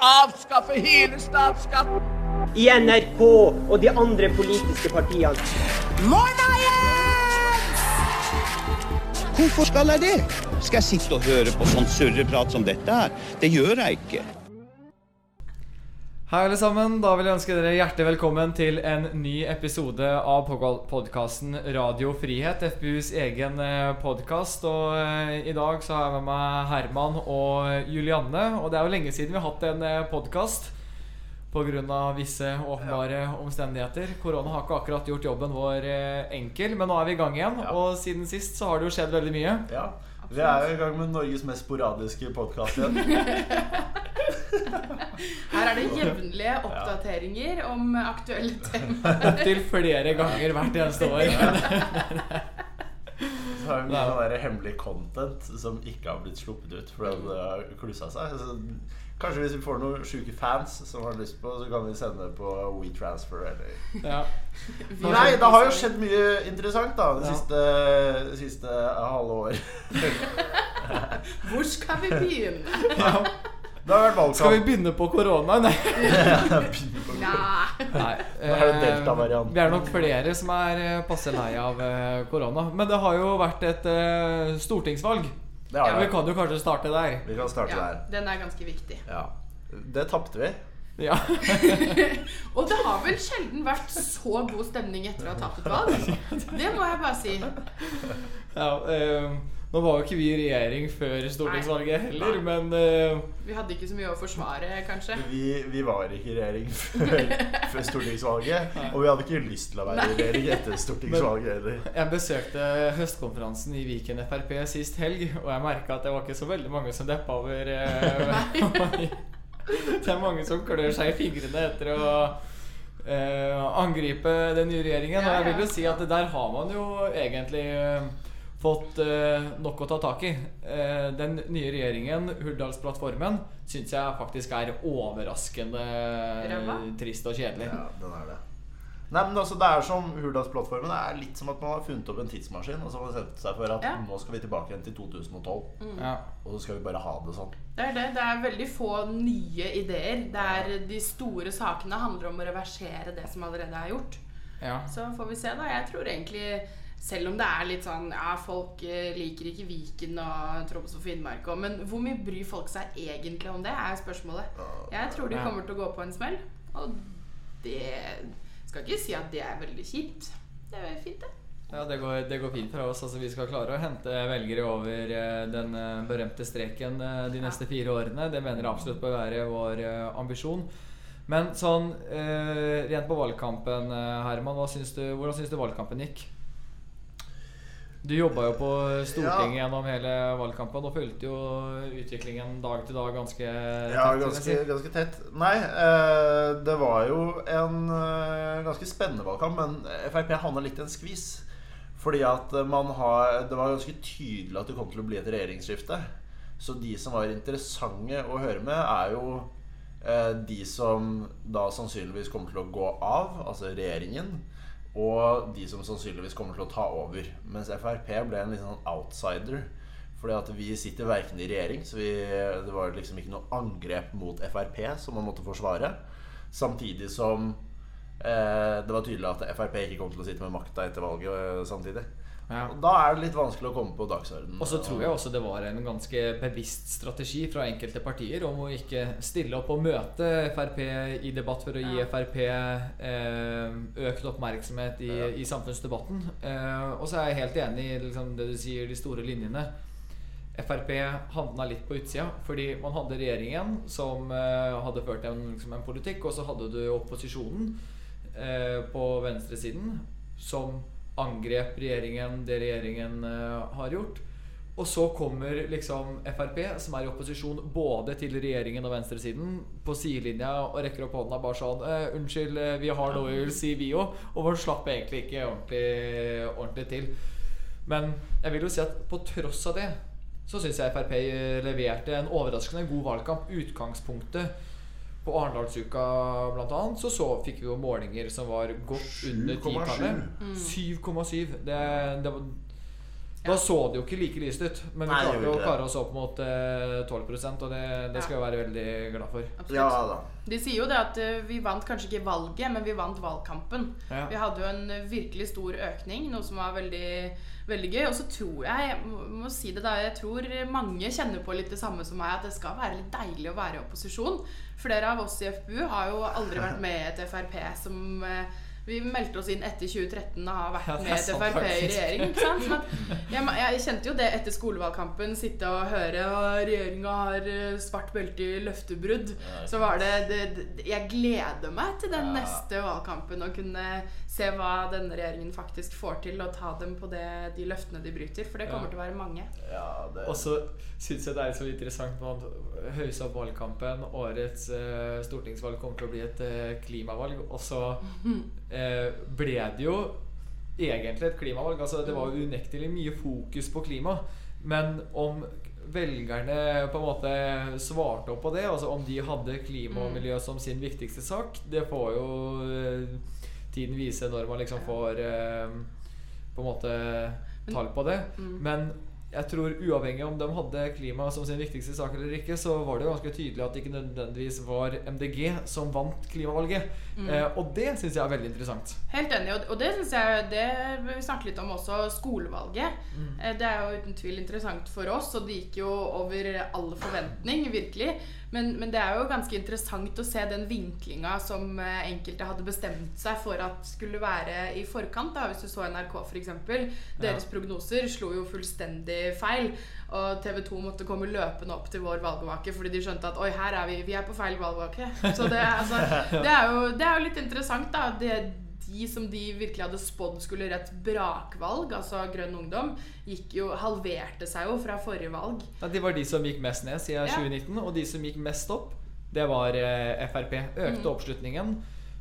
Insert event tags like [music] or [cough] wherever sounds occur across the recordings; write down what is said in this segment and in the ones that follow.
avskaffe hele statsskatten. i NRK og de andre politiske partiene. Hvorfor skal jeg det? Skal jeg sitte og høre på sånn surreprat som dette her? Det gjør jeg ikke. Hei, alle sammen. Da vil jeg ønske dere hjertelig velkommen til en ny episode av podkasten Radio Frihet, FBUs egen podkast. Og eh, i dag så har jeg med meg Herman og Julianne. Og det er jo lenge siden vi har hatt en podkast pga. visse åpenbare omstendigheter. Korona har ikke akkurat gjort jobben vår eh, enkel, men nå er vi i gang igjen. Og siden sist så har det jo skjedd veldig mye. Ja, Vi er jo i gang med Norges mest sporadiske podkast igjen. [laughs] Her er det jevnlige oppdateringer om aktuelle temaer. Opptil flere ganger hvert eneste år. [laughs] Så har vi mye sånn hemmelig content som ikke har blitt sluppet ut fordi det har klussa seg. Kanskje hvis vi får noen sjuke fans som har lyst på, så kan vi sende på WeTransfer eller Ja. Nei, det har jo skjedd mye interessant da det Ja. siste, det siste halve år. [laughs] Hvor skal vi begynne? Det har vært valgkamp. Skal vi begynne på korona? Nei. [laughs] Nei. Nei. Er eh. Vi er nok flere som er eh, passe lei av eh, korona. Men det har jo vært et eh, stortingsvalg. Det har Vi vi. kan jo kanskje starte der. Vi kan starte Ja, der. den er ganske viktig. Ja. Det tapte vi. Ja. [laughs] Og det har vel sjelden vært så god stemning etter å ha tatt et valg. [laughs] Det må jeg bare si. ja eh, nå var jo ikke vi i regjering før stortingsvalget heller, men uh, Vi hadde ikke så mye å forsvare, kanskje. Vi, vi var ikke i regjering [laughs] før, før stortingsvalget. Og vi hadde ikke lyst til å være i regjering etter stortingsvalget heller. jeg besøkte høstkonferansen i Viken Frp sist helg, og jeg merka at det var ikke så veldig mange som deppa over uh, [laughs] Det er mange som klør seg i fingrene etter å eh, angripe den nye regjeringen. Og jeg vil jo si at der har man jo egentlig eh, fått eh, nok å ta tak i. Eh, den nye regjeringen, Hurdalsplattformen, syns jeg faktisk er overraskende Ræva? trist og kjedelig. Ja, den er det. Nei, men altså, det er som Hurdalsplattformen. Det er litt som at man har funnet opp en tidsmaskin og så har man sett seg for at Ja. nå skal vi tilbake igjen til 2012. Ja. Og så skal vi bare ha det sånn. Det er det. Det er veldig få nye ideer. Det er De store sakene handler om å reversere det som allerede er gjort. Ja. Så får vi se, da. Jeg tror egentlig selv om det er litt sånn Ja, folk eh, liker ikke Viken og Troms og Finnmark og Men hvor mye bryr folk seg egentlig om det, er spørsmålet. Jeg tror de kommer til å gå på en smell. Og det Skal ikke si at det er veldig kjipt. Det er veldig fint, det. Ja, det går, det går fint fra oss. Altså, vi skal klare å hente velgere over eh, den eh, berømte streken de neste fire årene. Det mener jeg absolutt bør være vår ambisjon. Men sånn eh, rent på valgkampen, Herman, hva syns du, hvordan syns du valgkampen gikk? Du jobba jo på Stortinget Ja. gjennom hele valgkampen og fulgte jo utviklingen dag til dag ganske tett, Ja, ganske, ganske tett. Nei, eh, det var jo en eh, ganske spennende valgkamp, men Frp havna litt i en skvis. Fordi at man har Det var ganske tydelig at det kom til å bli et regjeringsskifte. Så de som var interessante å høre med, er jo eh, de som da sannsynligvis kommer til å gå av, altså regjeringen. Og de som sannsynligvis kommer til å ta over. Mens Frp ble en litt sånn outsider. Fordi at vi sitter verken i regjering, så vi, det var liksom ikke noe angrep mot Frp som man måtte forsvare. Samtidig som det var tydelig at Frp ikke kom til å sitte med makta etter valget eh, samtidig. Ja. Og da er det litt vanskelig å komme på dagsordenen. Og så tror jeg også det var en ganske bevisst strategi fra enkelte partier om å ikke stille opp og møte Frp i debatt for å gi Ja. Frp eh, økt oppmerksomhet i, i samfunnsdebatten. Eh, og så er jeg helt enig i liksom, det du sier, de store linjene. Frp havna litt på utsida, fordi man hadde regjeringen som eh, hadde ført en, liksom, en politikk, og så hadde du opposisjonen eh, på venstresiden som angrep regjeringen, det regjeringen eh, har gjort. Og så kommer liksom Frp, som er i opposisjon både til regjeringen og venstresiden, på sidelinja og rekker opp hånda bare sånn eh, 'Unnskyld, vi har noe vi vil si, vi òg.' Og man slapp egentlig ikke ordentlig, ordentlig til. Men jeg vil jo si at på tross av det så syns jeg Frp leverte en overraskende god valgkamp. Utgangspunktet på Arendalsuka annet, så, så fikk vi jo målinger som var godt under 7,7. titallet. 7,7. Det, det var Da så det jo ikke like lyst ut, men vi Nei, klarte å kare oss opp mot eh, 12% og det, det skal jeg være veldig glad for. Absolutt. Ja da. De sier jo det at eh, vi vant kanskje ikke valget, men vi vant valgkampen. Ja. Vi hadde jo en virkelig stor økning, noe som var veldig, veldig gøy. Og så tror jeg, jeg må, må si det da, jeg tror mange kjenner på litt det samme som meg, at det skal være litt deilig å være i opposisjon. Flere av oss i FPU har jo aldri vært med i et Frp som eh, vi meldte oss inn etter 2013 og har vært med til Frp i regjering. ikke sant? Sånn jeg, jeg kjente jo det etter skolevalgkampen. Sitte og høre og regjeringa har eh, svart belte i løftebrudd. Så var det, det, Jeg gleder meg til den neste valgkampen og kunne se hva denne regjeringen faktisk får til, og ta dem på det, de løftene de bryter. For det kommer Ja. til å være mange. Ja, det Og så syns jeg det er så interessant med at høyser opp valgkampen. Årets eh, stortingsvalg kommer til å bli et eh, klimavalg. Og så [laughs] eh, ble det jo egentlig et klimavalg. Altså, det var jo unektelig mye fokus på klima. Men om velgerne på en måte svarte opp på det, altså om de hadde klima og miljø som sin viktigste sak, det får jo eh, tiden vise når man liksom får eh, på en måte tall på det. Men jeg tror uavhengig om de hadde klima som sin viktigste sak eller ikke, så var det jo ganske tydelig at det ikke nødvendigvis var MDG som vant klimavalget. Eh, og det syns jeg er veldig interessant. Helt enig, og- det synes jeg Det vi snakke litt om også. Skolevalget. Eh, Det er jo uten tvil interessant for oss, og det gikk jo over all forventning, virkelig. Men, men det er jo ganske interessant å se den vinklinga som eh, enkelte hadde bestemt seg for at skulle være i forkant. da, Hvis du så NRK, f.eks. Deres prognoser slo jo fullstendig feil. Og TV 2 måtte komme løpende opp til vår valgvake fordi de skjønte at oi, her er vi, vi er på feil valgvake. Så det, altså, [laughs] det, er jo, det er jo litt interessant, da. Det, de som de virkelig hadde spådd skulle gjøre et brakvalg, altså Grønn Ungdom, gikk jo, halverte seg jo fra forrige valg. Ja, de var de som gikk mest ned siden Ja. 2019, og de som gikk mest opp, det var eh, Frp. Økte oppslutningen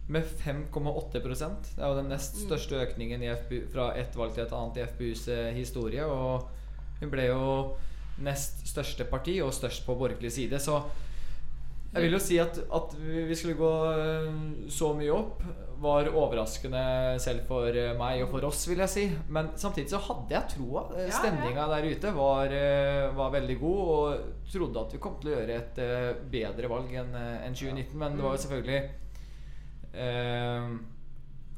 med 5,8% Det er jo den nest største økningen i FPU, fra ett valg til et annet i FPUs eh, historie. Og hun ble jo nest største parti og størst på borgerlig side. Så jeg vil jo si at, at vi skulle gå eh, så mye opp, var overraskende selv for eh, meg og for oss, vil jeg si. Men samtidig så hadde jeg troa. Eh. Stemninga der ute var, var veldig god, og trodde at vi kom til å gjøre et bedre valg enn en 2019. Men det var jo selvfølgelig eh,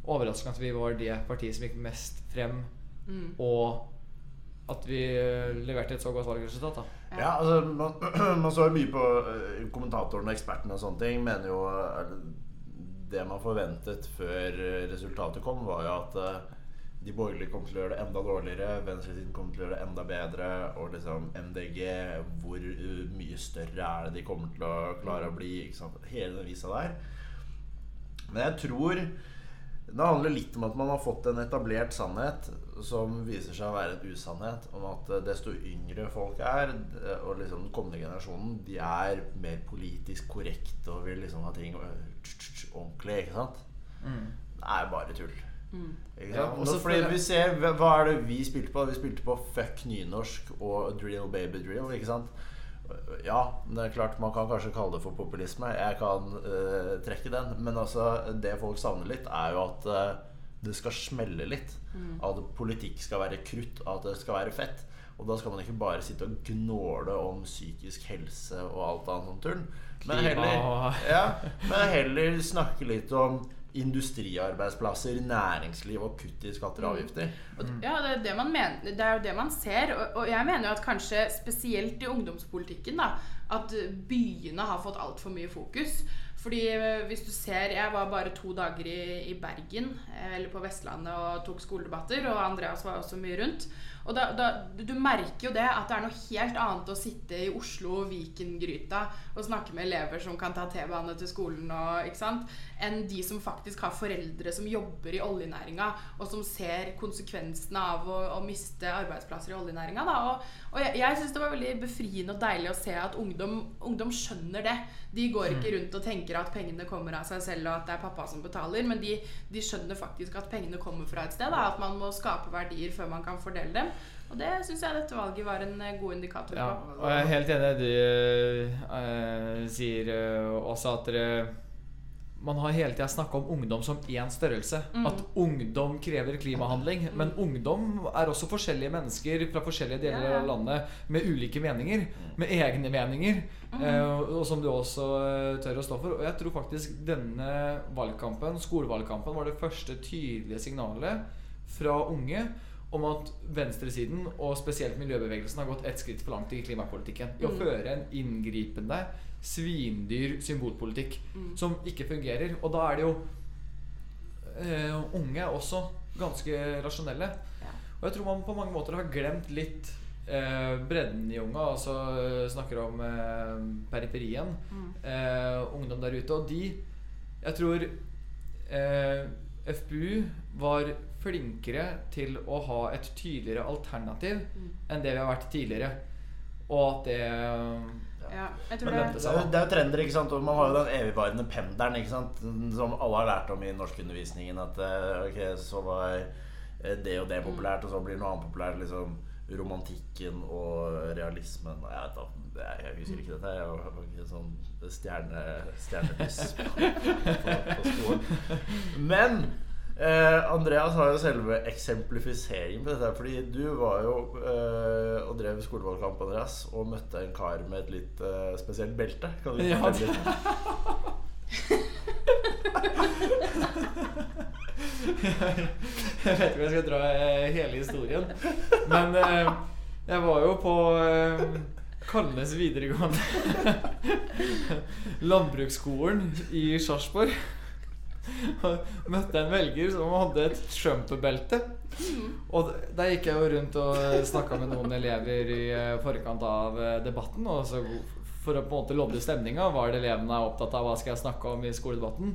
overraskende at vi var det partiet som gikk mest frem, Mm. og at vi eh, leverte et så godt valgresultat. da Ja, altså Man, [clears throat] man så jo mye på eh, kommentatorene og ekspertene og sånne ting. Mener jo eh, Det man forventet før resultatet kom, var jo at de borgerlige kom til å gjøre det enda dårligere, venstresiden kom til å gjøre det enda bedre, og liksom MDG Hvor mye større er det de kommer til å klare å bli? Ikke sant? Hele den visa der. Men jeg tror det handler litt om at man har fått en etablert sannhet som viser seg å være en usannhet. Om at eh, desto yngre folk er, eh, og liksom den kommende generasjonen, de er mer politisk korrekte og vil liksom ha ting eh, ordentlig. Ikke sant? Det er bare tull. Ikke Ja, også fordi vi ser, hva er det vi spilte på? Vi spilte på fuck nynorsk og drill baby drill. Ikke sant? Ja, det er klart man kan kanskje kalle det for populisme. Jeg kan uh, trekke den. Men altså, det folk savner litt, er jo at uh, det skal smelle litt. At politikk skal være krutt. At det skal være fett. Og da skal man ikke bare sitte og gnåle om psykisk helse og alt annet sånt tull. Men heller, ja, men heller snakke litt om industriarbeidsplasser, næringsliv og kutt i skatter og avgifter. Og, ja, det er, det, man mener, det er jo det man ser. Og, og jeg mener jo at kanskje spesielt i ungdomspolitikken da, at byene har fått altfor mye fokus. Fordi eh, hvis du ser Jeg var bare to dager i, i Bergen, eh, eller på Vestlandet, og tok skoledebatter. Og Andreas var også mye rundt. Og da, da, du- merker jo det at det er noe helt annet å sitte i Oslo og Vikengryta og snakke med elever som kan ta T-bane til skolen, og, ikke sant? enn de som faktisk har foreldre som jobber i oljenæringa, og som ser konsekvensene av å, å miste arbeidsplasser i oljenæringa. Da. Og, og jeg, jeg syns det var veldig befriende og deilig å se at ungdom, ungdom skjønner det. De går ikke rundt og tenker at pengene kommer av seg selv, og at det er pappa som betaler, men de, de skjønner faktisk at pengene kommer fra et sted. Da. At man må skape verdier før man kan fordele dem. Og det syns jeg dette valget var en eh, god indikator Ja, på. og jeg er helt enig i det du eh, sier eh, også, at dere man har hele tida snakka om ungdom som én størrelse. Mm. At ungdom krever klimahandling. Men ungdom er også forskjellige mennesker fra forskjellige deler ja. av landet med ulike meninger. Med egne meninger. Mm. eh, og som du også tør å stå for. Og jeg tror faktisk denne valgkampen, skolevalgkampen, var det første tydelige signalet fra unge om at venstresiden, og spesielt miljøbevegelsen, har gått ett skritt for langt i klimapolitikken. I å Mm. føre en inngripende, svindyr symbolpolitikk Mm. som ikke fungerer. Og da er det jo eh, Unge også ganske rasjonelle. Ja. Og jeg tror man på mange måter har glemt litt eh, bredden i unga, Altså eh, snakker om eh, periferien. Mm. Eh, ungdom der ute. Og de Jeg tror eh, FPU var flinkere til å ha et tydeligere alternativ Mm. enn det vi har vært tidligere. Og at det Ja, jeg tror det Det er, det er jo trender, ikke sant? Og man har jo den evigvarende pendelen, ikke sant? Som alle har lært om i norskundervisningen. At eh, ok, så var eh, det og det populært, og så blir noe annet populært. Liksom romantikken og realismen. og Jeg, vet da, det jeg husker ikke dette. Jeg var ikke sånn stjerne, på, på, på skolen. [laughs] Men eh, Andreas har jo selve eksemplifiseringen på dette. Fordi du var jo eh, og drev skolevalgkamp Andreas, og møtte en kar med et litt eh, spesielt belte. Kan du Ja, litt? [laughs] Jeg vet ikke om jeg skal dra eh, hele historien. Men eh, jeg var jo på eh, Kalnes videregående [laughs] landbruksskolen i Sarpsborg. Og [laughs] møtte en velger som hadde et Trump-belte. Og d- der gikk jeg jo rundt og snakka med noen elever i eh, forkant av eh, debatten. Og så for å på en måte lodde stemninga, hva er det elevene er opptatt av, hva skal jeg snakke om i skoledebatten.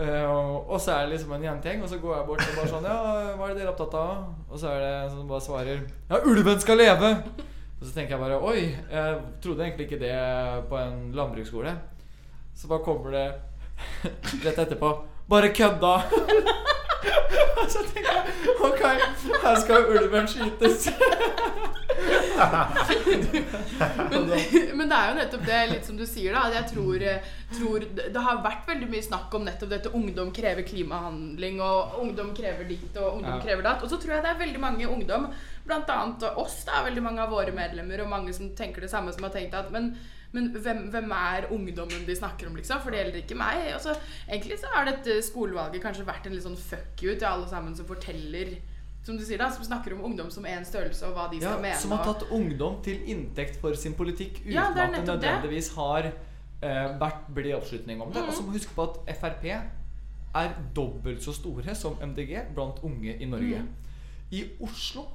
Eh, og så er det liksom en jentegjeng, og så går jeg bort og bare sånn Ja, hva er det dere er opptatt av? Og så er det en som bare svarer Ja, ulven skal leve! Og så tenker jeg bare Oi, jeg trodde egentlig ikke det på en landbruksskole. Så bare kommer det [laughs] rett etterpå Bare kødda! [laughs] Og så tenker jeg Ok, her skal ulven skytes. [laughs] Men, men det er jo nettopp det, litt som du sier, da. at Jeg tror, eh, tror Det har vært veldig mye snakk om nettopp dette ungdom krever klimahandling, og ungdom krever ditt, og ungdom Ja. krever datt. Og så tror jeg det er veldig mange ungdom, bl.a. oss, da, veldig mange av våre medlemmer, og mange som tenker det samme, som har tenkt at men men hvem, hvem er ungdommen de snakker om, liksom? For det gjelder ikke meg. Altså, egentlig så har dette skolevalget kanskje vært en litt sånn fuck you til alle sammen som forteller Som du sier da, som snakker om ungdom som én størrelse, og hva de Ja, skal mene. som har tatt ungdom til inntekt for sin politikk uten Ja, det at det nødvendigvis har eh, vært blid oppslutning om det. Og så må vi huske på at Frp er dobbelt så store som MDG blant unge i Norge. I Oslo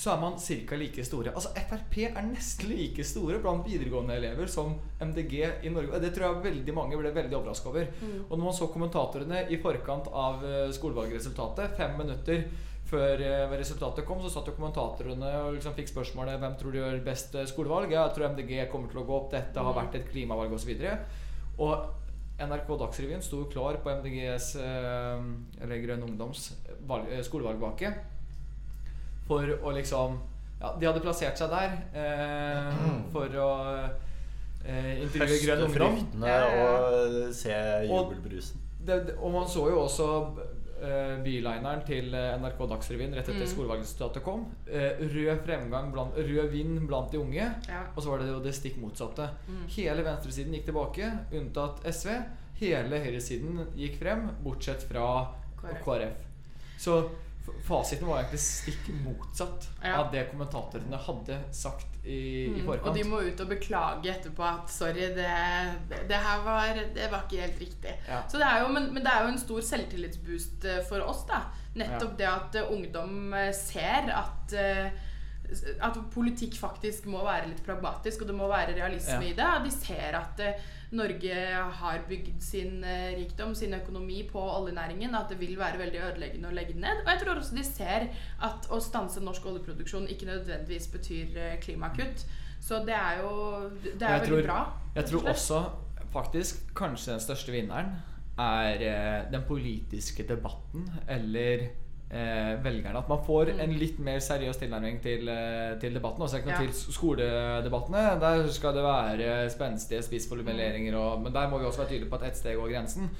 så er man ca. like store. Altså Frp er nesten like store blant videregående elever som MDG i Norge. Det tror jeg veldig mange ble veldig overraska over. Og når man så kommentatorene i forkant av eh, skolevalgresultatet, fem minutter før eh, resultatet kom, så satt jo kommentatorene og liksom fikk spørsmålet hvem tror du gjør best eh, skolevalg. Jeg tror MDG kommer til å gå opp. Dette har vært et klimavalg osv. Og, og NRK Dagsrevyen sto klar på MDGs, eller Grønn Ungdoms, valg, skolevalgvake for å liksom Ja, de hadde plassert seg der eh, for å eh, intervjue Høste Grønn Ungdom. fruktene fryktene ja, ja. og se jubelbrusen. Og, det, og man så jo også eh, bylineren til eh, NRK Dagsrevyen rett etter Mm. skolevalgresultatet kom. Eh, rød fremgang blant, rød vind blant de unge. Ja. Og så var det jo det stikk motsatte. Mm. Hele venstresiden gikk tilbake, unntatt SV. Hele høyresiden gikk frem, bortsett fra KrF. KrF. Så fasiten var egentlig stikk motsatt Ja. av det kommentatorene hadde sagt i, i Mm, forkant. og de må ut og beklage etterpå at 'sorry, det, det, her var, det var ikke helt riktig'. Ja. Så det jo, men, men det er jo en stor selvtillitsboost eh, for oss. da Nettopp det at eh, ungdom eh, ser at at politikk faktisk må være litt pragmatisk, og det må være realisme Ja. i det. De ser at uh, Norge har bygd sin uh, rikdom, sin økonomi, på oljenæringen. At det vil være veldig ødeleggende å legge den ned. Og jeg tror også de ser at å stanse norsk oljeproduksjon ikke nødvendigvis betyr uh, klimakutt. Så det er jo Det er veldig tror- bra. Jeg tror også faktisk kanskje den største vinneren er den politiske debatten eller velgerne. At man får en litt mer seriøs tilnærming til, eh, til debatten. Også ikke noe Ja. til skoledebattene. Der skal det være spenstige spissformuleringer, og, men der må vi også være tydelige på at ett steg går grensen.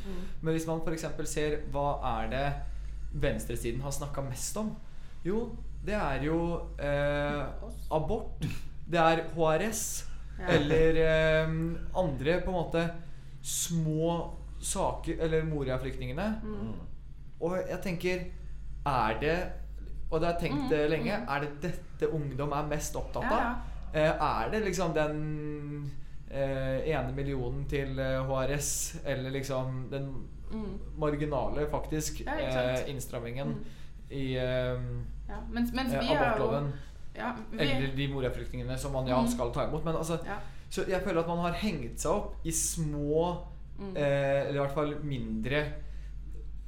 Men hvis man f.eks. ser hva er det venstresiden har snakka mest om? Jo, det er jo eh, abort. Det er HRS. Ja. Eller eh, andre på en måte små saker Eller Moria-flyktningene. Og jeg tenker Er det Og det har jeg tenkt mm, lenge. Er det dette ungdom er mest opptatt av? ja. ja. er det liksom den eh, ene millionen til eh, HRS, eller liksom den marginale, faktisk, Mm. Ja, eh, innstrammingen i eh, Ja, mens, mens eh, vi abortloven? ja, vi, Eller de Moria-flyktningene som man ja Mm. skal ta imot. Men altså. Så jeg føler at man har hengt seg opp i små Mm. eh, Eller i hvert fall mindre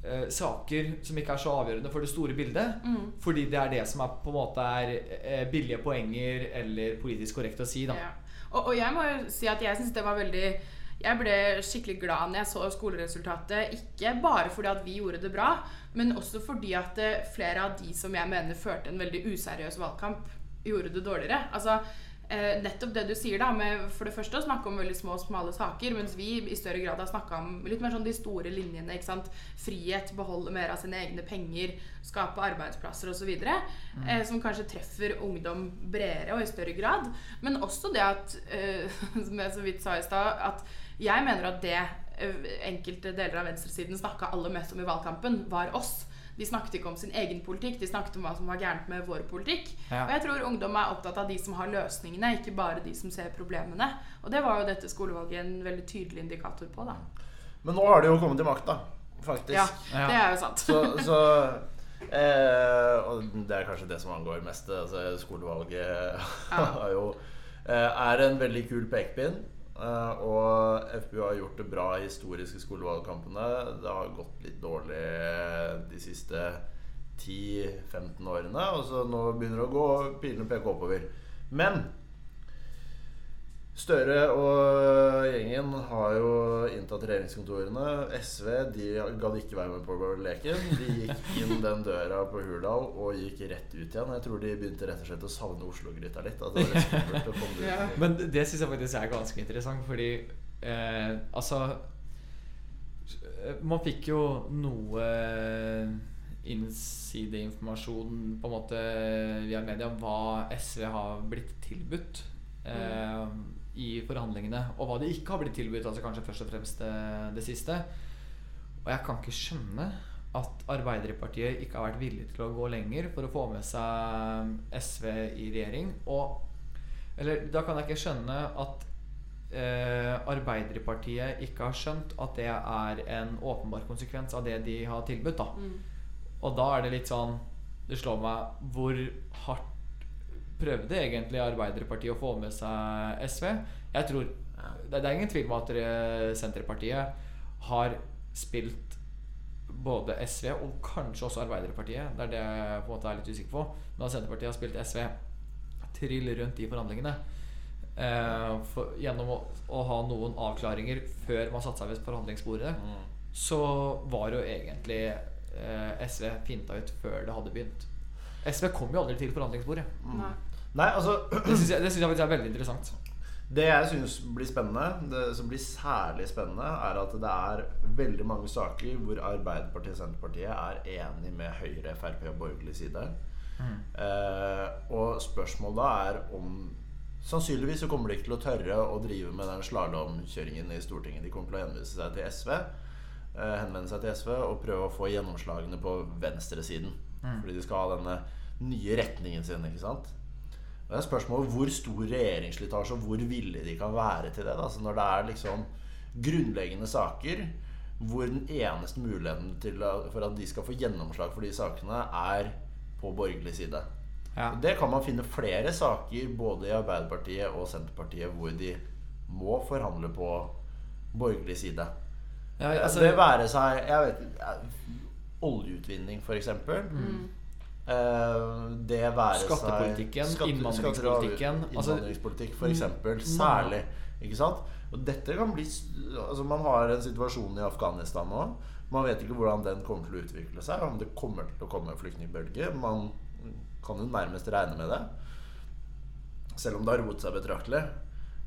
eh, saker som ikke er så avgjørende for det store bildet. Mm. Fordi det er det som er, på en måte er eh, billige poenger eller politisk korrekt å si. da Ja. Og, og jeg må jo si at jeg syns det var veldig Jeg ble skikkelig glad når jeg så skoleresultatet. Ikke bare fordi at vi gjorde det bra, men også fordi at eh, flere av de som jeg mener førte en veldig useriøs valgkamp, gjorde det dårligere. Altså, eh, nettopp det du sier, da, med for det første å snakke om veldig små, smale saker, mens vi i større grad har snakka om litt mer sånn de store linjene. ikke sant? Frihet, beholde mer av sine egne penger, skape arbeidsplasser osv. Eh, som kanskje treffer ungdom bredere og i større grad. Men også det at, eh, [laughs] som jeg så vidt sa i stad, at jeg mener at det eh, enkelte deler av venstresiden snakka aller mest om i valgkampen, var oss. De snakket ikke om sin egen politikk, de snakket om hva som var gærent med vår politikk. Ja. Og jeg tror ungdom er opptatt av de som har løsningene, ikke bare de som ser problemene. Og det var jo dette skolevalget en veldig tydelig indikator på, da. Men nå har de jo kommet til makta, faktisk. Ja, Ja. det er jo sant. Så, så eh, Og det er kanskje det som angår mest. Altså, skolevalget [laughs] har jo, eh, er en veldig kul pekepinn. Eh, og FPU har gjort det bra i historiske skolevalgkampene. Det har gått litt dårlig de siste 10-15 årene. Og så nå begynner det å gå pilene peke oppover. Men Støre og gjengen har jo inntatt regjeringskontorene. SV de gadd ikke være med på leken. De gikk inn den døra på Hurdal og gikk rett ut igjen. Jeg tror de begynte rett og slett å savne Oslo-gryta litt. At det var å komme dit. Ja. Men det syns jeg faktisk er ganske interessant, fordi eh, altså Man fikk jo noe innsideinformasjon på en måte via media om hva SV har blitt tilbudt eh, i forhandlingene, og hva de ikke har blitt tilbudt. Altså kanskje først og fremst det, det siste. Og jeg kan ikke skjønne at Arbeiderpartiet ikke har vært villig til å gå lenger for å få med seg SV i regjering. Og Eller da kan jeg ikke skjønne at eh, Arbeiderpartiet ikke har skjønt at det er en åpenbar konsekvens av det de har tilbudt. da Og da er det litt sånn Det slår meg hvor hardt prøvde egentlig Arbeiderpartiet å få med seg SV. Jeg tror Det, det er ingen tvil om at Senterpartiet har spilt både SV og kanskje også Arbeiderpartiet. Det er det jeg på en måte er litt usikker på. Men at Senterpartiet har spilt SV trill rundt i forhandlingene. Eh, for, gjennom å, å ha noen avklaringer før man satte seg ved forhandlingsbordet, så var jo egentlig eh, SV finta ut før det hadde begynt. SV kom jo aldri til forhandlingsbordet. Nei. Nei, altså [clears throat] Det syns jeg, jeg faktisk er veldig interessant. Det jeg syns blir spennende, det som blir særlig spennende, er at det er veldig mange saker hvor Arbeiderpartiet og Senterpartiet er enig med Høyre, Frp og borgerlig side. Eh, og spørsmålet er om Sannsynligvis så kommer de ikke til å tørre å drive med den slalåmkjøringen i Stortinget. De kommer til å henvise seg til SV eh, henvende seg til SV og prøve å få gjennomslagene på venstresiden. Fordi de skal ha denne nye retningen sin. ikke sant? Det er spørsmålet hvor stor regjeringsslitasje og hvor villige de kan være til det. da. Altså når det er liksom grunnleggende saker hvor den eneste muligheten til for at de skal få gjennomslag for de sakene, er på borgerlig side. Ja. Det kan man finne flere saker både i Arbeiderpartiet og Senterpartiet hvor de må forhandle på borgerlig side. Ja, altså, det være seg jeg vet, oljeutvinning, f.eks. Mm. Eh, det være Skattepolitikken, seg innvandringspolitikken, skatte- altså- innvandringspolitikk, for eksempel. Særlig. Ikke sant? Og dette kan bli Altså Man har en situasjon i Afghanistan nå. Man vet ikke hvordan den kommer til å utvikle seg. Om det kommer til å komme en flyktningbølge. Man kan jo nærmest regne med det. Selv om det har roet seg betraktelig.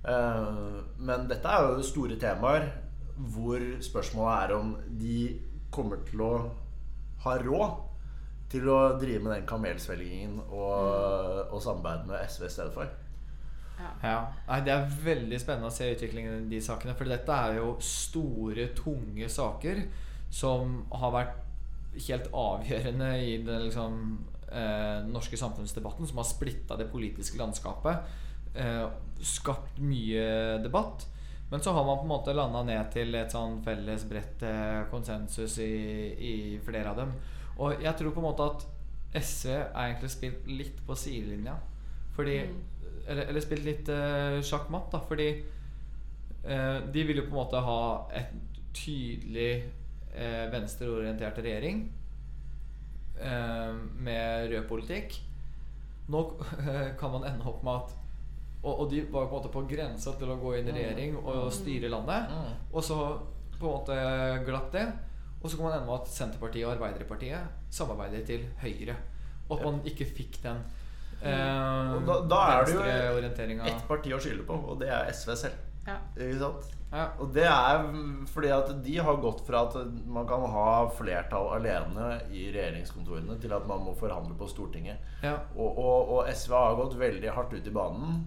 Eh, Men dette er jo store temaer hvor spørsmålet er om de kommer til å ha råd til å drive med den kamelsvelgingen og, og samarbeide med SV i stedet for. Ja. Nei, det er veldig spennende å se utviklingen i de sakene. For dette er jo store, tunge saker som har vært helt avgjørende i den liksom, eh, norske samfunnsdebatten. Som har splitta det politiske landskapet. Eh, skapt mye debatt. Men så har man på en måte landa ned til et sånn felles, bredt eh, konsensus i, i flere av dem. Og jeg tror på en måte at SV er egentlig spilt litt på sidelinja. Fordi Eller, eller spilt litt uh, sjakkmatt, da. Fordi eh, de vil jo på en måte ha et tydelig uh, venstreorientert regjering eh, med rød politikk. Nå [laughs] kan man ende opp med at og, og de var på en måte på grensa til å gå inn i regjering og styre landet. Og så på en måte glapp det. Og så kan man ende med at Senterpartiet og Arbeiderpartiet samarbeider til høyre. Og at man ikke fikk den eh, Og da, da er det jo ett parti å skylde på, og det er SV selv. Ja. Ikke sant? Ja. Og det er fordi at de har gått fra at man kan ha flertall alene i regjeringskontorene, til at man må forhandle på Stortinget. Ja. Og, og, og SV har gått veldig hardt ut i banen.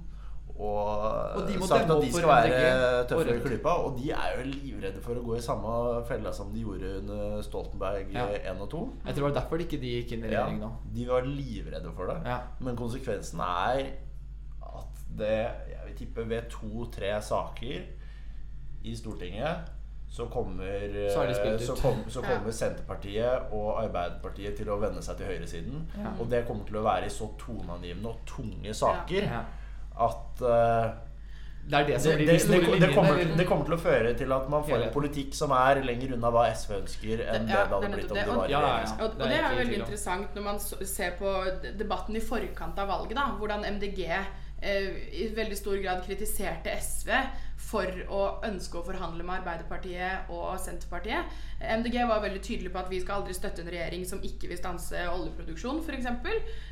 Og, Og de sagt at de skal være tøffe i klypa. Og de er jo livredde for å gå i samme fella som de gjorde under Stoltenberg Ja. 1 og 2. Jeg tror det var derfor ikke de gikk inn i regjering nå. de var livredde for det. Ja. Men konsekvensen er at det Jeg vil tippe ved to-tre saker i Stortinget så kommer, Så spilt så kom, så kommer Senterpartiet og Arbeiderpartiet til å vende seg til høyresiden. Ja. Og det kommer til å være i så toneangivende og tunge saker Ja. At uh, Det er det det, som blir de det, det, kommer, det kommer til å føre til at man får en politikk som er lenger unna hva SV ønsker, enn det Ja, det hadde blitt om det. var Ja, ja, ja. Og, og Det er veldig interessant når man ser på debatten i forkant av valget. da Hvordan MDG i veldig stor grad kritiserte SV for å ønske å forhandle med Arbeiderpartiet og Senterpartiet. MDG var veldig tydelig på at vi skal aldri støtte en regjering som ikke vil stanse oljeproduksjon, f.eks.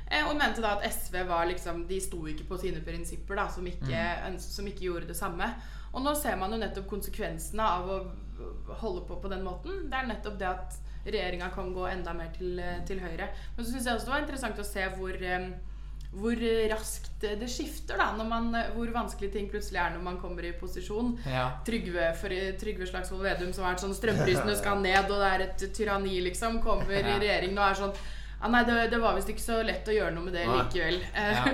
Eh, og mente da at SV var liksom De sto ikke på sine prinsipper, da, som ikke, som ikke gjorde det samme. Og nå ser man jo nettopp konsekvensene av å holde på på den måten. Det er nettopp det at regjeringa kan gå enda mer til, eh, til høyre. Men så syns jeg også det var interessant å se hvor, eh, hvor raskt det skifter, da. Når man, hvor vanskelig ting plutselig er når man kommer i posisjon. Ja. Trygve, for, Trygve Slagsvold Vedum som er sånn strømprisene skal ned, og det er et tyranni, liksom, kommer i regjering og er sånn ah, Nei, det, det var visst ikke så lett å gjøre noe med det Nei. likevel. Eh, Ja.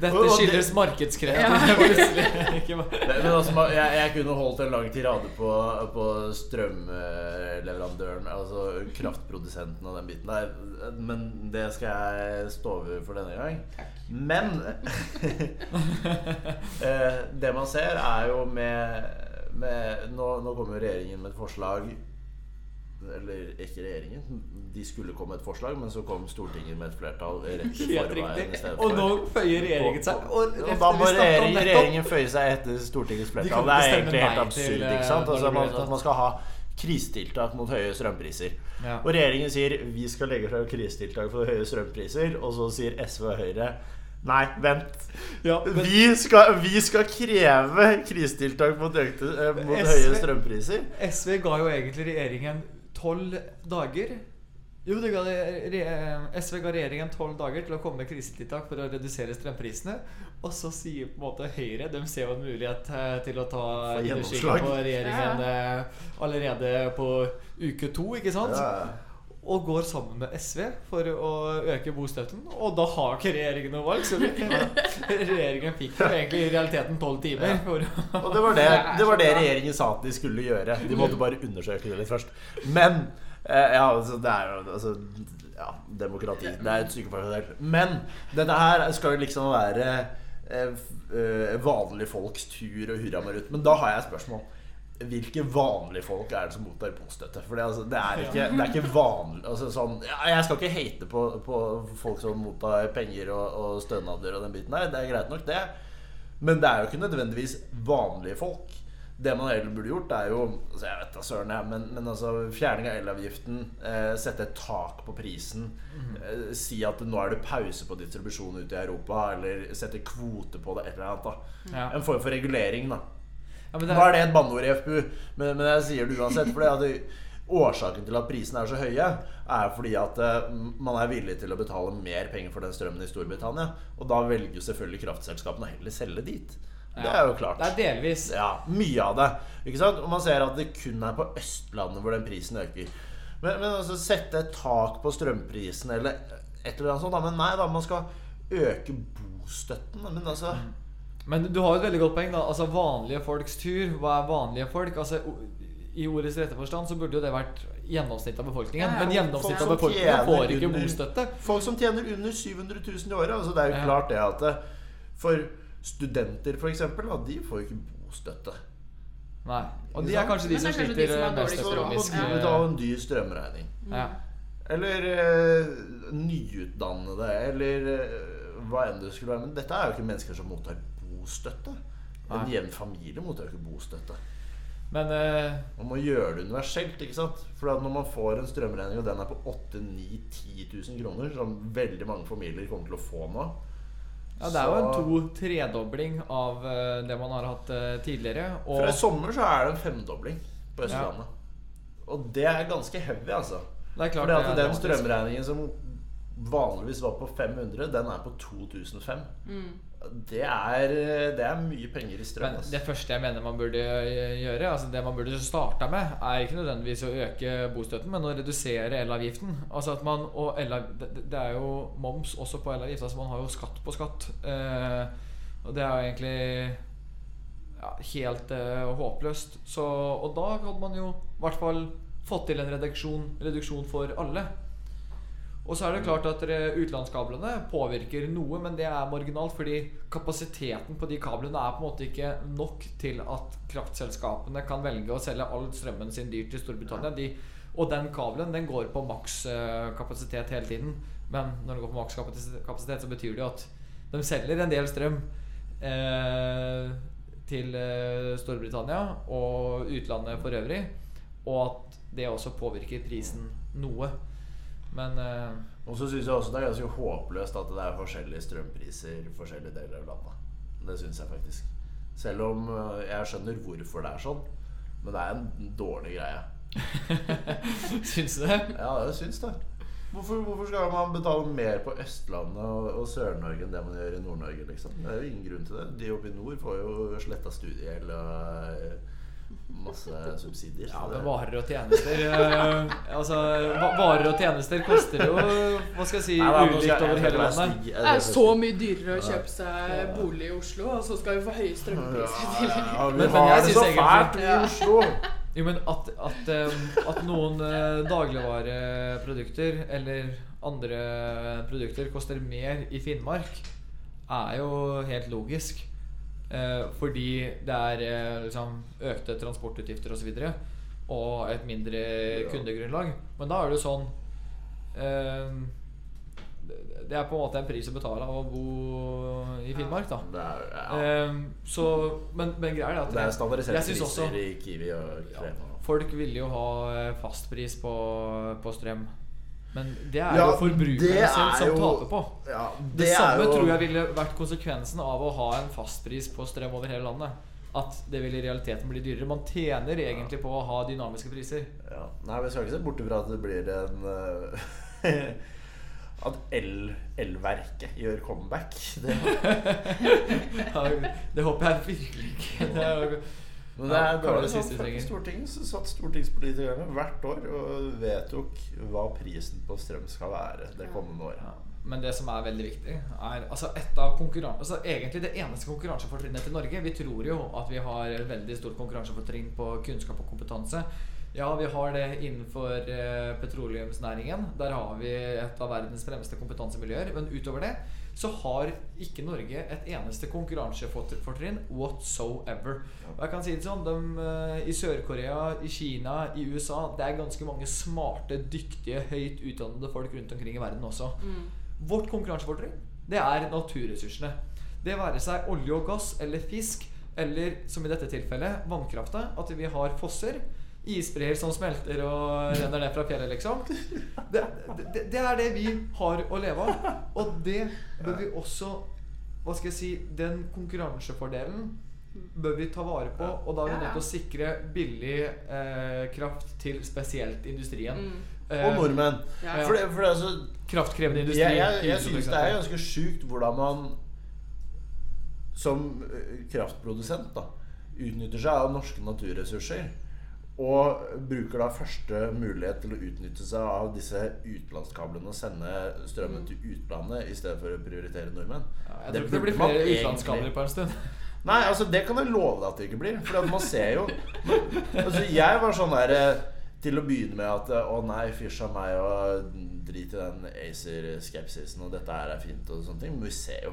Dette [laughs] Og- og skyldes markedskrefter. Ja. [laughs] plutselig. Ikke bare- Men men altså, jeg, jeg kunne holdt en lang tirade på, på strømleverandøren, altså kraftprodusenten og den biten der, men det skal jeg stå over for denne gang. Men [laughs] eh, det man ser, er jo med, med nå, nå kommer jo regjeringen med et forslag eller ikke regjeringen. De skulle komme med et forslag, men så kom Stortinget med et flertall rett i forveien Og nå føyer regjeringen seg. Og, Og da må regjeringen, regjeringen føye seg etter Stortingets flertall. De Det er egentlig helt absurd. til, ikke sant? eh, Altså, man, man skal ha krisetiltak mot høye strømpriser. Ja. Og regjeringen sier vi skal legge fram krisetiltak for høye strømpriser, og så sier SV og Høyre Nei, vent. Ja, men- Vi skal, vi skal kreve krisetiltak mot, økte, eh, mot SV høye strømpriser. SV ga jo egentlig regjeringen tolv dager. Jo, det ga re, re, SV ga regjeringen tolv dager til å komme med krisetiltak for å redusere strømprisene. Og så sier på en måte Høyre De ser jo en mulighet eh, til å ta gjennomslag. på regjeringen ja. allerede på uke to, ikke sant? Ja. Og går sammen med SV for å øke bostøtten. Og da har ikke regjeringen noe valg. Så [laughs] regjeringen fikk jo egentlig i realiteten tolv timer. Å Og det var det, [laughs] det var det regjeringen sa at de skulle gjøre. De måtte bare undersøke det litt først. Men eh, Ja, altså, det er jo altså, Ja, demokrati. Det er et seg. Men dette her skal jo liksom være eh, eh, vanlige folks tur og hurra meg rundt. Men da har jeg et spørsmål. Hvilke vanlige folk er det som mottar bostøtte? For det, altså, det, er ikke, det er ikke vanlig altså, sånn, Jeg skal ikke hate på, på folk som mottar penger og, og stønader og den biten der. Det er greit nok, det. Men det er jo ikke nødvendigvis vanlige folk. Det man heller burde gjort, er jo altså Jeg vet da søren, jeg, men, men altså fjerning av elavgiften, eh, sette et tak på prisen, eh, si at nå er det pause på distribusjon ute i Europa, eller sette kvote på det, et eller annet. da. En form for regulering, da. Ja, men det Nå er, er det et banneord i FPU, men, men jeg sier det uansett. For årsaken til at prisene er så høye, er fordi at uh, man er villig til å betale mer penger for den strømmen i Storbritannia. Og da velger selvfølgelig kraftselskapene å heller selge dit. Det er jo klart. det er delvis Ja, mye av det. Ikke sant? Og man ser at det kun er på Østlandet hvor den prisen øker. Men, men altså sette et tak på strømprisen eller et eller annet sånt. Da. Men nei da, man skal øke bostøtten. Men altså Men du har et veldig godt poeng. da Altså Vanlige folks tur. Hva er vanlige folk? Altså I ordets rette forstand så burde jo det vært gjennomsnittet av befolkningen. Ja, ja. Men gjennomsnittet av befolkningen får ikke under- bostøtte. Folk som tjener under 700 000 i året. Altså det er jo Ja. klart det at det, For studenter, eksempel, de får jo ikke bostøtte. Nei. Og de er kanskje de som kanskje sliter de som mest økonomisk. de betale en dyr strømregning. Ja. Eller eh, nyutdannede, eller eh, hva enn det skulle være. Men dette er jo ikke mennesker som mottar bostøtte. En Nei. jevn familie mottar jo ikke bostøtte. Men eh, Man må gjøre det universelt. ikke sant? For at når man får en strømregning, og den er på 8 9 10 000 kroner, som veldig mange familier kommer til å få nå ja, det er jo en to-tredobling av eh, det man har hatt eh, tidligere. Og Fra i sommer så er det en femdobling på Østlandet. Og det er ganske heavy, altså. det er klart Fordi at det er den strømregningen som vanligvis var på 500, den er på 2005. Det, er, det er mye penger i strøm. Men det første jeg mener man burde eh, gjøre, altså det man burde starta med, er ikke nødvendigvis å øke bostøtten, men å redusere elavgiften. Altså at man, og el, det, det er jo moms også på elavgift. Altså man har jo skatt på skatt. Eh, og det er jo egentlig ja, helt eh, håpløst. Så, og da hadde man jo i hvert fall fått til en reduksjon, reduksjon for alle. Og så er det klart at utenlandskablene påvirker noe, men det er marginalt fordi kapasiteten på de kablene er på en måte ikke nok til at kraftselskapene kan velge å selge all strømmen sin dyrt til Storbritannia. De, og den kabelen den går på maks eh, hele tiden. Men når den går på maks kapasitet, kapasitet, så betyr det jo at de selger en del strøm eh, til eh, Storbritannia og utlandet for øvrig. Og at det også påvirker prisen noe. Men uh, Og så syns jeg også det er ganske håpløst at det er forskjellige strømpriser i forskjellige deler av landet. Det syns jeg faktisk. Selv om øh, jeg skjønner hvorfor det er sånn. Men det er en dårlig greie. [laughs] syns du det? Ja, jeg syns det. Hvorfor, hvorfor skal man betale mer på Østlandet og, og Sør-Norge enn det man gjør i Nord-Norge? liksom? Det er jo ingen grunn til det. De oppe i nord får jo sletta studiegjeld og eh, masse subsidier. Ja, men det- varer og tjenester eh, Altså, varer og tjenester koster jo Hva skal jeg si Nei, da, nå skal ulikt jeg- over jeg hele skal være landet. Det er så mye dyrere å kjøpe seg bolig i Oslo, og så skal vi få høye strømpriser i tillegg. Ja, vi Men- men har jeg det synes så egentlig- fælt i Oslo! Jo, men at, at, eh, at noen eh, dagligvareprodukter eller andre produkter koster mer i Finnmark, er jo helt logisk. Eh, fordi det er eh, liksom økte transportutgifter osv. Og, så videre, og et mindre kundegrunnlag. Men da er det jo sånn eh, det- er på en måte en pris å betale av å bo i Finnmark, da. Det er, ja. Eh, så, men, men greia er at det er standardiserte priser også- i Kiwi og Krema. Folk ville jo ha fastpris på, på strøm. Men det er Ja, jo forbrukerne selv som jo- taper på. Ja, Det, det samme jo- tror jeg ville vært konsekvensen av å ha en fastpris på strøm over hele landet. At det vil i realiteten bli dyrere. Man tjener egentlig på å ha dynamiske priser. Ja. Nei, vi skal ikke se bort fra at det blir en uh, [laughs] At el- elverket gjør comeback. Det, [laughs] Det håper jeg virkelig ikke. Det er men det er Ja, bare det sånn siste vi trenger. Stortinget så satt stortingspolitikerne hvert år og vedtok hva prisen på strøm skal være det kommende året. Ja. Men det som er veldig viktig, er altså et av altså egentlig det eneste konkurransefortrinnet til Norge. Vi tror jo at vi har et veldig stort konkurransefortrinn på kunnskap og kompetanse. Ja, vi har det innenfor eh, petroleumsnæringen. Der har vi et av verdens fremste kompetansemiljøer. Men utover det så har ikke Norge et eneste konkurransefortrinn whatsoever. Og jeg kan si det sånn de, eh, I Sør-Korea, i Kina, i USA Det er ganske mange smarte, dyktige, høyt utdannede folk rundt omkring i verden også. Vårt konkurransefortrinn det er naturressursene. Det være seg olje og gass eller fisk, eller som i dette tilfellet vannkrafta. At vi har fosser. Isbreer som smelter og renner ned fra fjellet, liksom. Det, det, det er det vi har å leve av. Og det bør vi også Hva skal jeg si Den konkurransefordelen bør vi ta vare på. Og da er vi nødt til å sikre billig eh, kraft til spesielt industrien. Mm. Eh, Og nordmenn. Ja. For, det, for det, altså, kraftkrevende industri. jeg, jeg, jeg syns det er ganske sjukt hvordan man som eh, kraftprodusent da, utnytter seg av norske naturressurser. Og bruker da første mulighet til å utnytte seg av disse utenlandskablene og sende strømmen til utlandet i stedet for å prioritere nordmenn. Ja, jeg Det tror ikke det blir flere utenlandskabler på en stund. Nei, altså det kan jeg love deg at det ikke blir. For man ser jo Altså Jeg var sånn der eh, til å begynne med at eh, Å nei, fysj av meg og drit i den ACER-skepsisen og dette her er fint og sånne ting. Men vi ser jo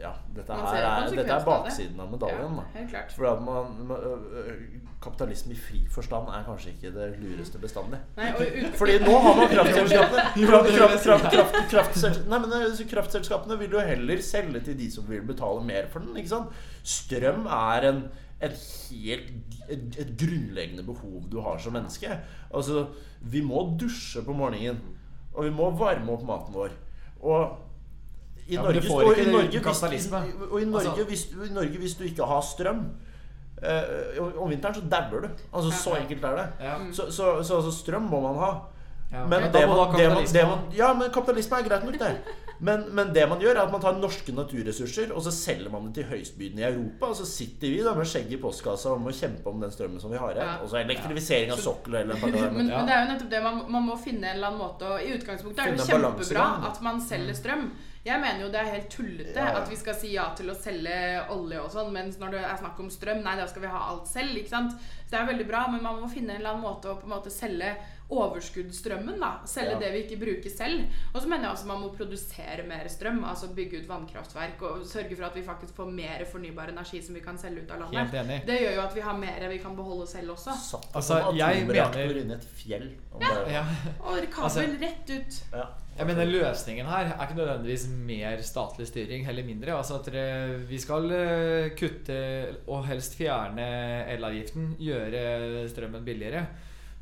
Ja, dette her er, dette er baksiden av medaljen. Ja. For man, man Kapitalisme i fri forstand er kanskje ikke det lureste bestandig. Nei, Fordi nå har man kraftselskapene [laughs] kraft, Kraftselskapene vil jo heller selge til de som vil betale mer for den. ikke sant? Strøm er en, et helt et, et grunnleggende behov du har som menneske. Altså, Vi må dusje på morgenen, og vi må varme opp maten vår. Og i Norge, og i Norge, hvis, og i Norge, Altså- hvis, i Norge hvis du ikke har strøm eh, om- vinteren så dauer du. Altså Så enkelt er det. Ja. Så, så, så altså, strøm må man ha. Ja. Men, Men det man, det man, det kapitalisme. man, ja, men kapitalisme er greit nok, det. Men, men det man gjør, er at man tar norske naturressurser og så selger man det til høystbydende i Europa. Og så sitter vi da med skjegget i postkassa og må kjempe om den strømmen som vi har igjen. Ja. Og så elektrifisering av sokkelen eller noe men, Ja. men det er jo nettopp det. Man, man må finne en eller annen måte å I utgangspunktet er det kjempebra at man selger strøm. Jeg mener jo det er helt tullete Ja, ja. at vi skal si ja til å selge olje og sånn, mens når det er snakk om strøm, nei, da skal vi ha alt selv. ikke sant? Så det er veldig bra, men man må finne en eller annen måte å på en måte selge overskuddsstrømmen. da, Selge Ja. det vi ikke bruker selv. Og så mener jeg også man må produsere mer strøm. Altså bygge ut vannkraftverk og sørge for at vi faktisk får mer fornybar energi som vi kan selge ut av landet. Helt enig. Det gjør jo at vi har mer vi kan beholde selv også. Satt Altså, jeg mener- inni et fjell. Ja. det- Ja. Og kabel Altså- rett ut. Ja. Jeg mener Løsningen her er ikke nødvendigvis mer statlig styring, heller mindre. Altså at Vi skal eh, kutte og helst fjerne elavgiften, gjøre strømmen billigere.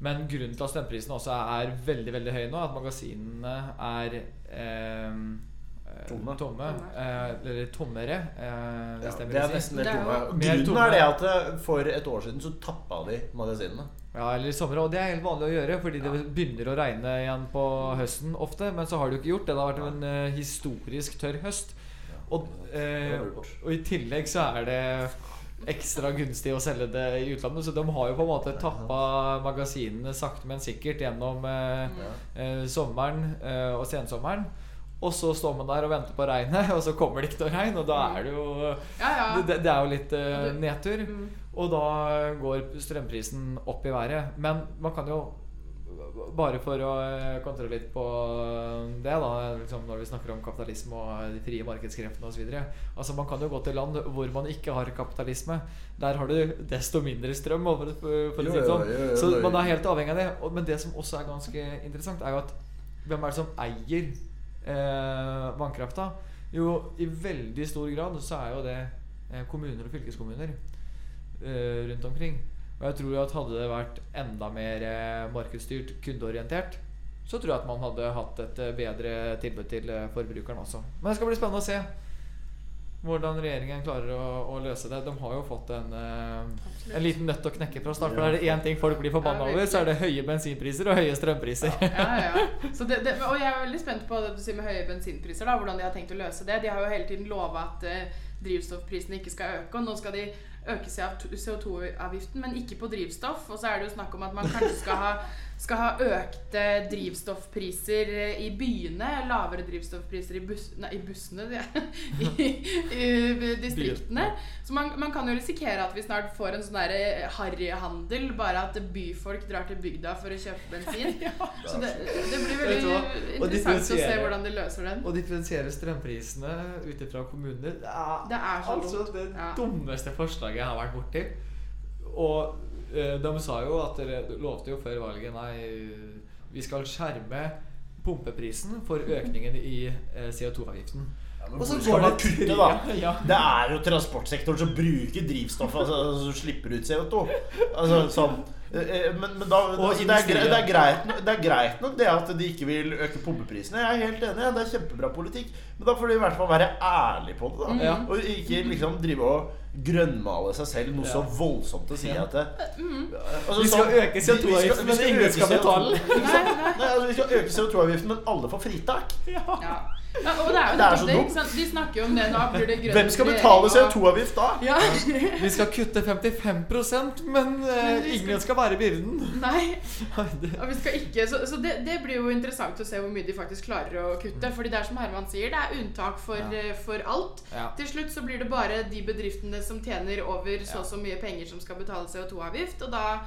Men grunnen til at strømprisene også er veldig veldig høye nå, at magasinene er eh, eh, Tomme. tomme eh, eller tommere, eh, hvis Ja, det er nesten helt tomme. Grunnen tomme. er det at eh, for et år siden så tappa de magasinene. Ja, eller i sommer. Og det er helt vanlig å gjøre, fordi det begynner å regne igjen på høsten ofte. Men så har det jo ikke gjort det. Det har vært en uh, historisk tørr høst. Og, eh, og i tillegg så er det ekstra gunstig å selge det i utlandet. Så de har jo på en måte tappa magasinene sakte, men sikkert gjennom eh, eh, sommeren eh, og sensommeren. Og så står man der og venter på regnet, [laughs] og så kommer det ikke noe regn. Og da er det jo Ja, ja. det, det er jo litt eh, nedtur. Mm. Og da går strømprisen opp i været. Men man kan jo bare for å eh, kontre litt på det, da, liksom når vi snakker om kapitalisme og de frie markedskreftene osv. Altså, man kan jo gå til land hvor man ikke har kapitalisme. Der har du desto mindre strøm. For, for, Jo, si det sånn. jo, jo, Så man er helt avhengig av det. Men det som også er ganske interessant, er jo at hvem er det som eier eh, vannkrafta? Jo, i veldig stor grad så er jo det eh, kommuner og fylkeskommuner eh, rundt omkring. Og jeg tror at hadde det vært enda mer eh, markedsstyrt, kundeorientert, så tror jeg at man hadde hatt et eh, bedre tilbud til eh, forbrukeren også. Men det skal bli spennende å se hvordan regjeringen klarer å, å løse det. De har jo fått en, uh, en liten nøtt å knekke fra start. For er det én ting folk blir forbanna over, så er det høye bensinpriser og høye strømpriser. Ja, ja. [laughs] Så det, det, og jeg er veldig spent på det du sier med høye bensinpriser. da, Hvordan de har tenkt å løse det. De har jo hele tiden lova at uh, drivstoffprisene ikke skal øke. Og nå skal de øke CO2-avgiften, men ikke på drivstoff. Og så er det jo snakk om at man kanskje skal ha, skal ha økte drivstoffpriser i byene. Lavere drivstoffpriser i, bus, nei, i bussene ja. [laughs] I, i distriktene. Så man, man kan jo risikere at vi snart får en sånn derre harryhandel. Bare at byfolk drar til bygda for å kjøpe bensin. [laughs] Så det, det blir veldig interessant å se hvordan de løser den. Og differensiere strømprisene ut ifra kommuner Det er, Det er så altså dumt. det dummeste forslaget jeg har vært borti. Og eh, de sa jo at dere lovte jo før valget Nei, vi skal skjerme pumpeprisen for økningen i eh, CO2-avgiften. Og så Hvor skal går man det kutte, da? [laughs] Ja. Det er jo transportsektoren som bruker drivstoffet, altså, som slipper ut CO2. Altså, sånn. Eh, eh, Men, men da altså, det, er, greit, det, er greit, det er greit nok det at de ikke vil øke pumpeprisene. Jeg er helt enig. Det er kjempebra politikk. Men da får de i hvert fall være ærlige på det. da mm. Og ikke liksom drive og grønnmale seg selv noe så voldsomt å si Ja. at det, altså, Vi skal sånn- øke vi- vi skal- CO2-avgiften, men ingen skal betale. [laughs] Nei, nei. Nei, altså, vi skal øke CO2-avgiften, men alle får fritak. Ja. Ja, og det er jo Det er så dumt. De snakker jo om det nå. Blir det grønt Hvem skal betale CO2-avgift da? Ja. Vi skal kutte 55% men eh, skal- ingen skal være byrden. Nei. [laughs] Og vi skal ikke, så så det, det blir jo interessant å se hvor mye de faktisk klarer å kutte. Fordi det er som Herman sier, det er unntak for, Ja. eh, for alt. Ja. Til slutt så blir det bare de bedriftene som tjener over så og så mye penger som skal betale CO2-avgift, og da,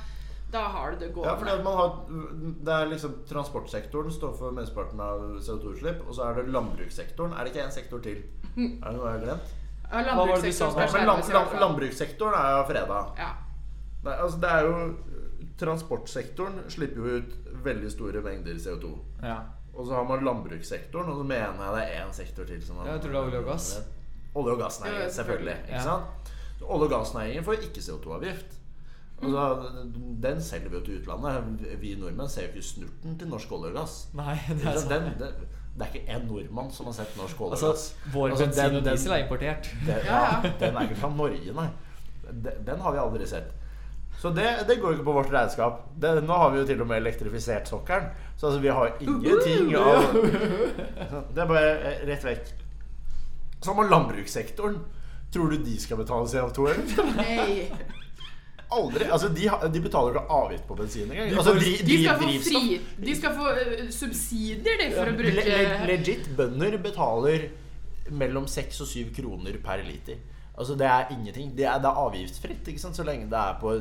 da har du det gående. Ja, fordi at man har Det er liksom Transportsektoren står for mesteparten av CO2-utslipp. Og så er det landbrukssektoren. Er det ikke en sektor til? Er det noe jeg har glemt? Ja, landbrukssektoren land, land, landbrukssektoren er jo freda. Ja. Nei, altså det er jo Transportsektoren slipper jo ut veldig store mengder CO2. Ja. Og så har man landbrukssektoren, og så mener jeg det er én sektor til. Som man, Jeg tror det er olje og gass. Olje- og gassnæringen, selvfølgelig. Ikke sant? Olje- og gassnæringen får ikke CO2-avgift. Altså, den selger vi jo til utlandet. Vi nordmenn ser jo ikke snurten til norsk olje og gass. Nei, det er Den, sant. den, det, det er ikke en nordmann som har sett norsk olje og Altså, gass. vår Altså, bensin den- og diesel er importert. Den, Ja, den er ikke fra Norge, nei. Den, den har vi aldri sett. Så det, det går jo ikke på vårt regnskap. Det, nå har vi jo til og med elektrifisert sokkelen. Så altså, vi har ingenting av Det er bare eh, rett vekk. Så har man landbrukssektoren. Tror du de skal betale CO2? Aldri. Altså, de, de betaler ikke avgift på bensin engang. Altså, de, De skal få fri De skal få eh, subsidier, de, for å bruke le, legit bønder betaler mellom 6 og 7 kroner per liter. Altså Det er ingenting. Det er, det er avgiftsfritt ikke sant? så lenge det er på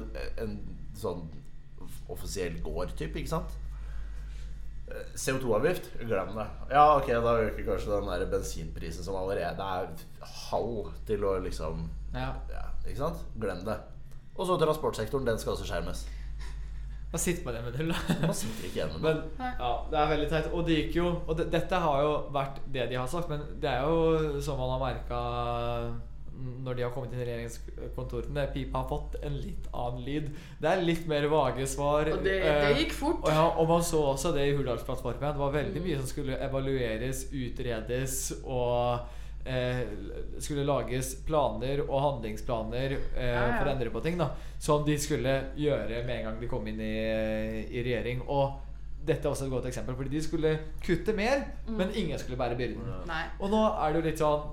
en sånn offisiell gård-type. Ikke sant? Eh, CO2-avgift, glem det. Ja, ok, da øker kanskje den der bensinprisen som allerede er halv til å liksom Ja. ja, Ikke sant? Glem det. Og så transportsektoren. Den skal også skjermes. Hva sitter man igjen med det, da? Man sitter ikke igjen med Men ja, det er veldig teit. Og det gikk jo Og det, dette har jo vært det de har sagt, men det er jo som man har merka når de har kommet inn i regjeringskontorene. Pipa har fått en litt annen lyd. Det er litt mer vage svar. Og det, eh, det gikk fort. og, ja, og man så også det i Hurdalsplattformen. Det var veldig mye som skulle evalueres, utredes og skulle lages planer og handlingsplaner eh, Ja, ja. for å endre på ting. da Som de skulle gjøre med en gang de kom inn i, i regjering. Og dette er også et godt eksempel, fordi de skulle kutte mer, men ingen skulle bære byrden. Nei. Og nå er det jo litt sånn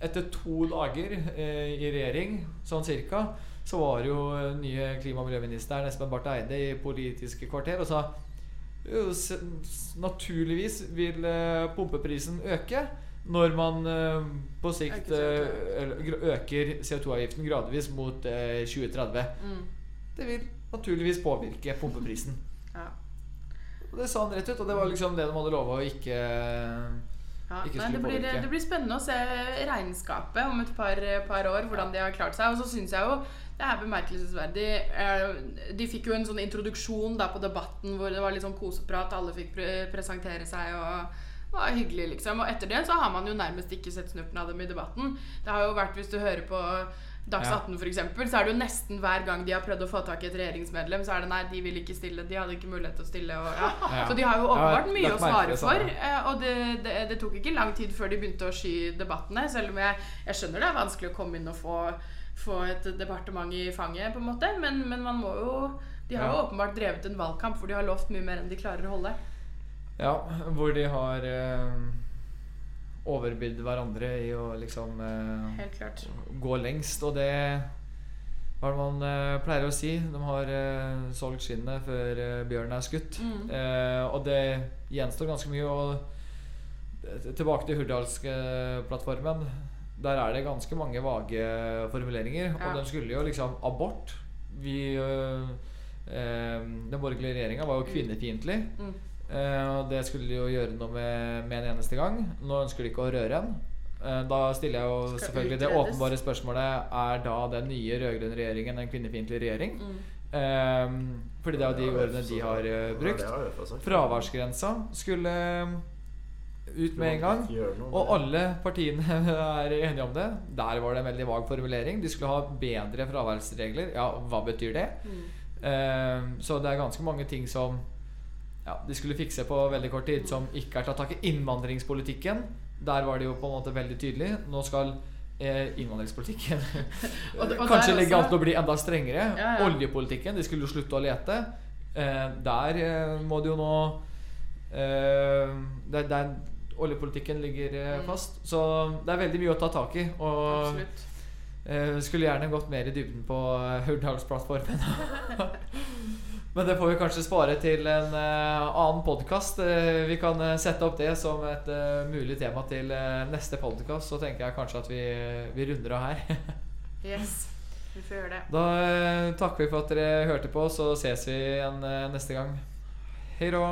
Etter to dager eh, i regjering, sånn cirka, så var jo eh, nye klima- og miljøministeren Espen Barth Eide i Politiske kvarter og sa naturligvis vil eh, pumpeprisen øke når man eh, på sikt Øker eh, eller gr- øker CO2-avgiften gradvis mot eh, 2030. Mm. Det vil naturligvis påvirke pumpeprisen. [laughs] Ja. Og det sa han rett ut, og det var liksom det de hadde lova å ikke Ja, Ikke nei, det, blir, påvirke. det blir spennende å se regnskapet om et par, par år, hvordan de har klart seg. Og så syns jeg jo det er bemerkelsesverdig. eh, De fikk jo en sånn introduksjon da på Debatten hvor det var litt sånn koseprat, alle fikk pre presentere seg og det var hyggelig, liksom. Og etter det så har man jo nærmest ikke sett snurten av dem i debatten. Det har jo vært, hvis du hører på Dags 18 for eksempel, så er det jo nesten hver gang de har prøvd å få tak i et regjeringsmedlem, så er det nei, de vil ikke stille. De hadde ikke mulighet til å stille. Og, ja. [laughs] Ja. Så de har jo åpenbart mye å svare for. Eh, og det, det, det tok ikke lang tid før de begynte å sky debattene. Selv om jeg, jeg skjønner det er vanskelig å komme inn og få, få et departement i fanget, på en måte. Men, men man må jo De har jo åpenbart drevet en valgkamp hvor de har lovt mye mer enn de klarer å holde. Ja, hvor de har eh, overbydd hverandre i å liksom eh, Helt klart. gå lengst. Og det hva er det man eh, pleier å si? De har eh, solgt skinnet før uh, bjørnen er skutt. Mm. Eh, og det gjenstår ganske mye. Og tilbake til Hurdalsplattformen. Der er det ganske mange vage formuleringer. Ja. Og de skulle jo liksom Abort Vi eh, eh, Den borgerlige regjeringa var jo kvinnefiendtlig. Mm. Eh, og det skulle de jo gjøre noe med med en eneste gang. Nå ønsker de ikke å røre en. Uh, da stiller jeg jo Skal selvfølgelig det åpenbare spørsmålet Er da den nye rød-grønne regjeringen en kvinnefiendtlig regjering. Mm. Eh, fordi det er jo de ordene de har uh, brukt. Fraværsgrensa skulle ut med en gang. Og alle partiene [laughs] er enige om det. Der var det en veldig vag formulering. De skulle ha bedre fraværsregler. Ja, hva betyr det? Eh, så det er ganske mange ting som ja, de skulle fikse på veldig kort tid, som ikke er tatt tak i. Innvandringspolitikken, der var det jo på en måte veldig tydelig. Nå skal eh, innvandringspolitikken [laughs] Og og kanskje legge an til å bli enda strengere. Ja, ja. Oljepolitikken, de skulle jo slutte å lete. Eh, der eh, må det jo nå der, der oljepolitikken ligger Mm. fast. Så det er veldig mye å ta tak i. Og Absolutt. skulle gjerne gått mer i dybden på Hurdalsplattformen. [laughs] Men det får vi kanskje spare til en eh, annen podkast. vi kan eh, sette opp det som et eh, mulig tema til eh, neste podkast. Så tenker jeg kanskje at vi, vi runder av her. [laughs] Yes. Vi får gjøre det. Da eh, takker vi for at dere hørte på, så ses vi igjen eh, neste gang. Hei da.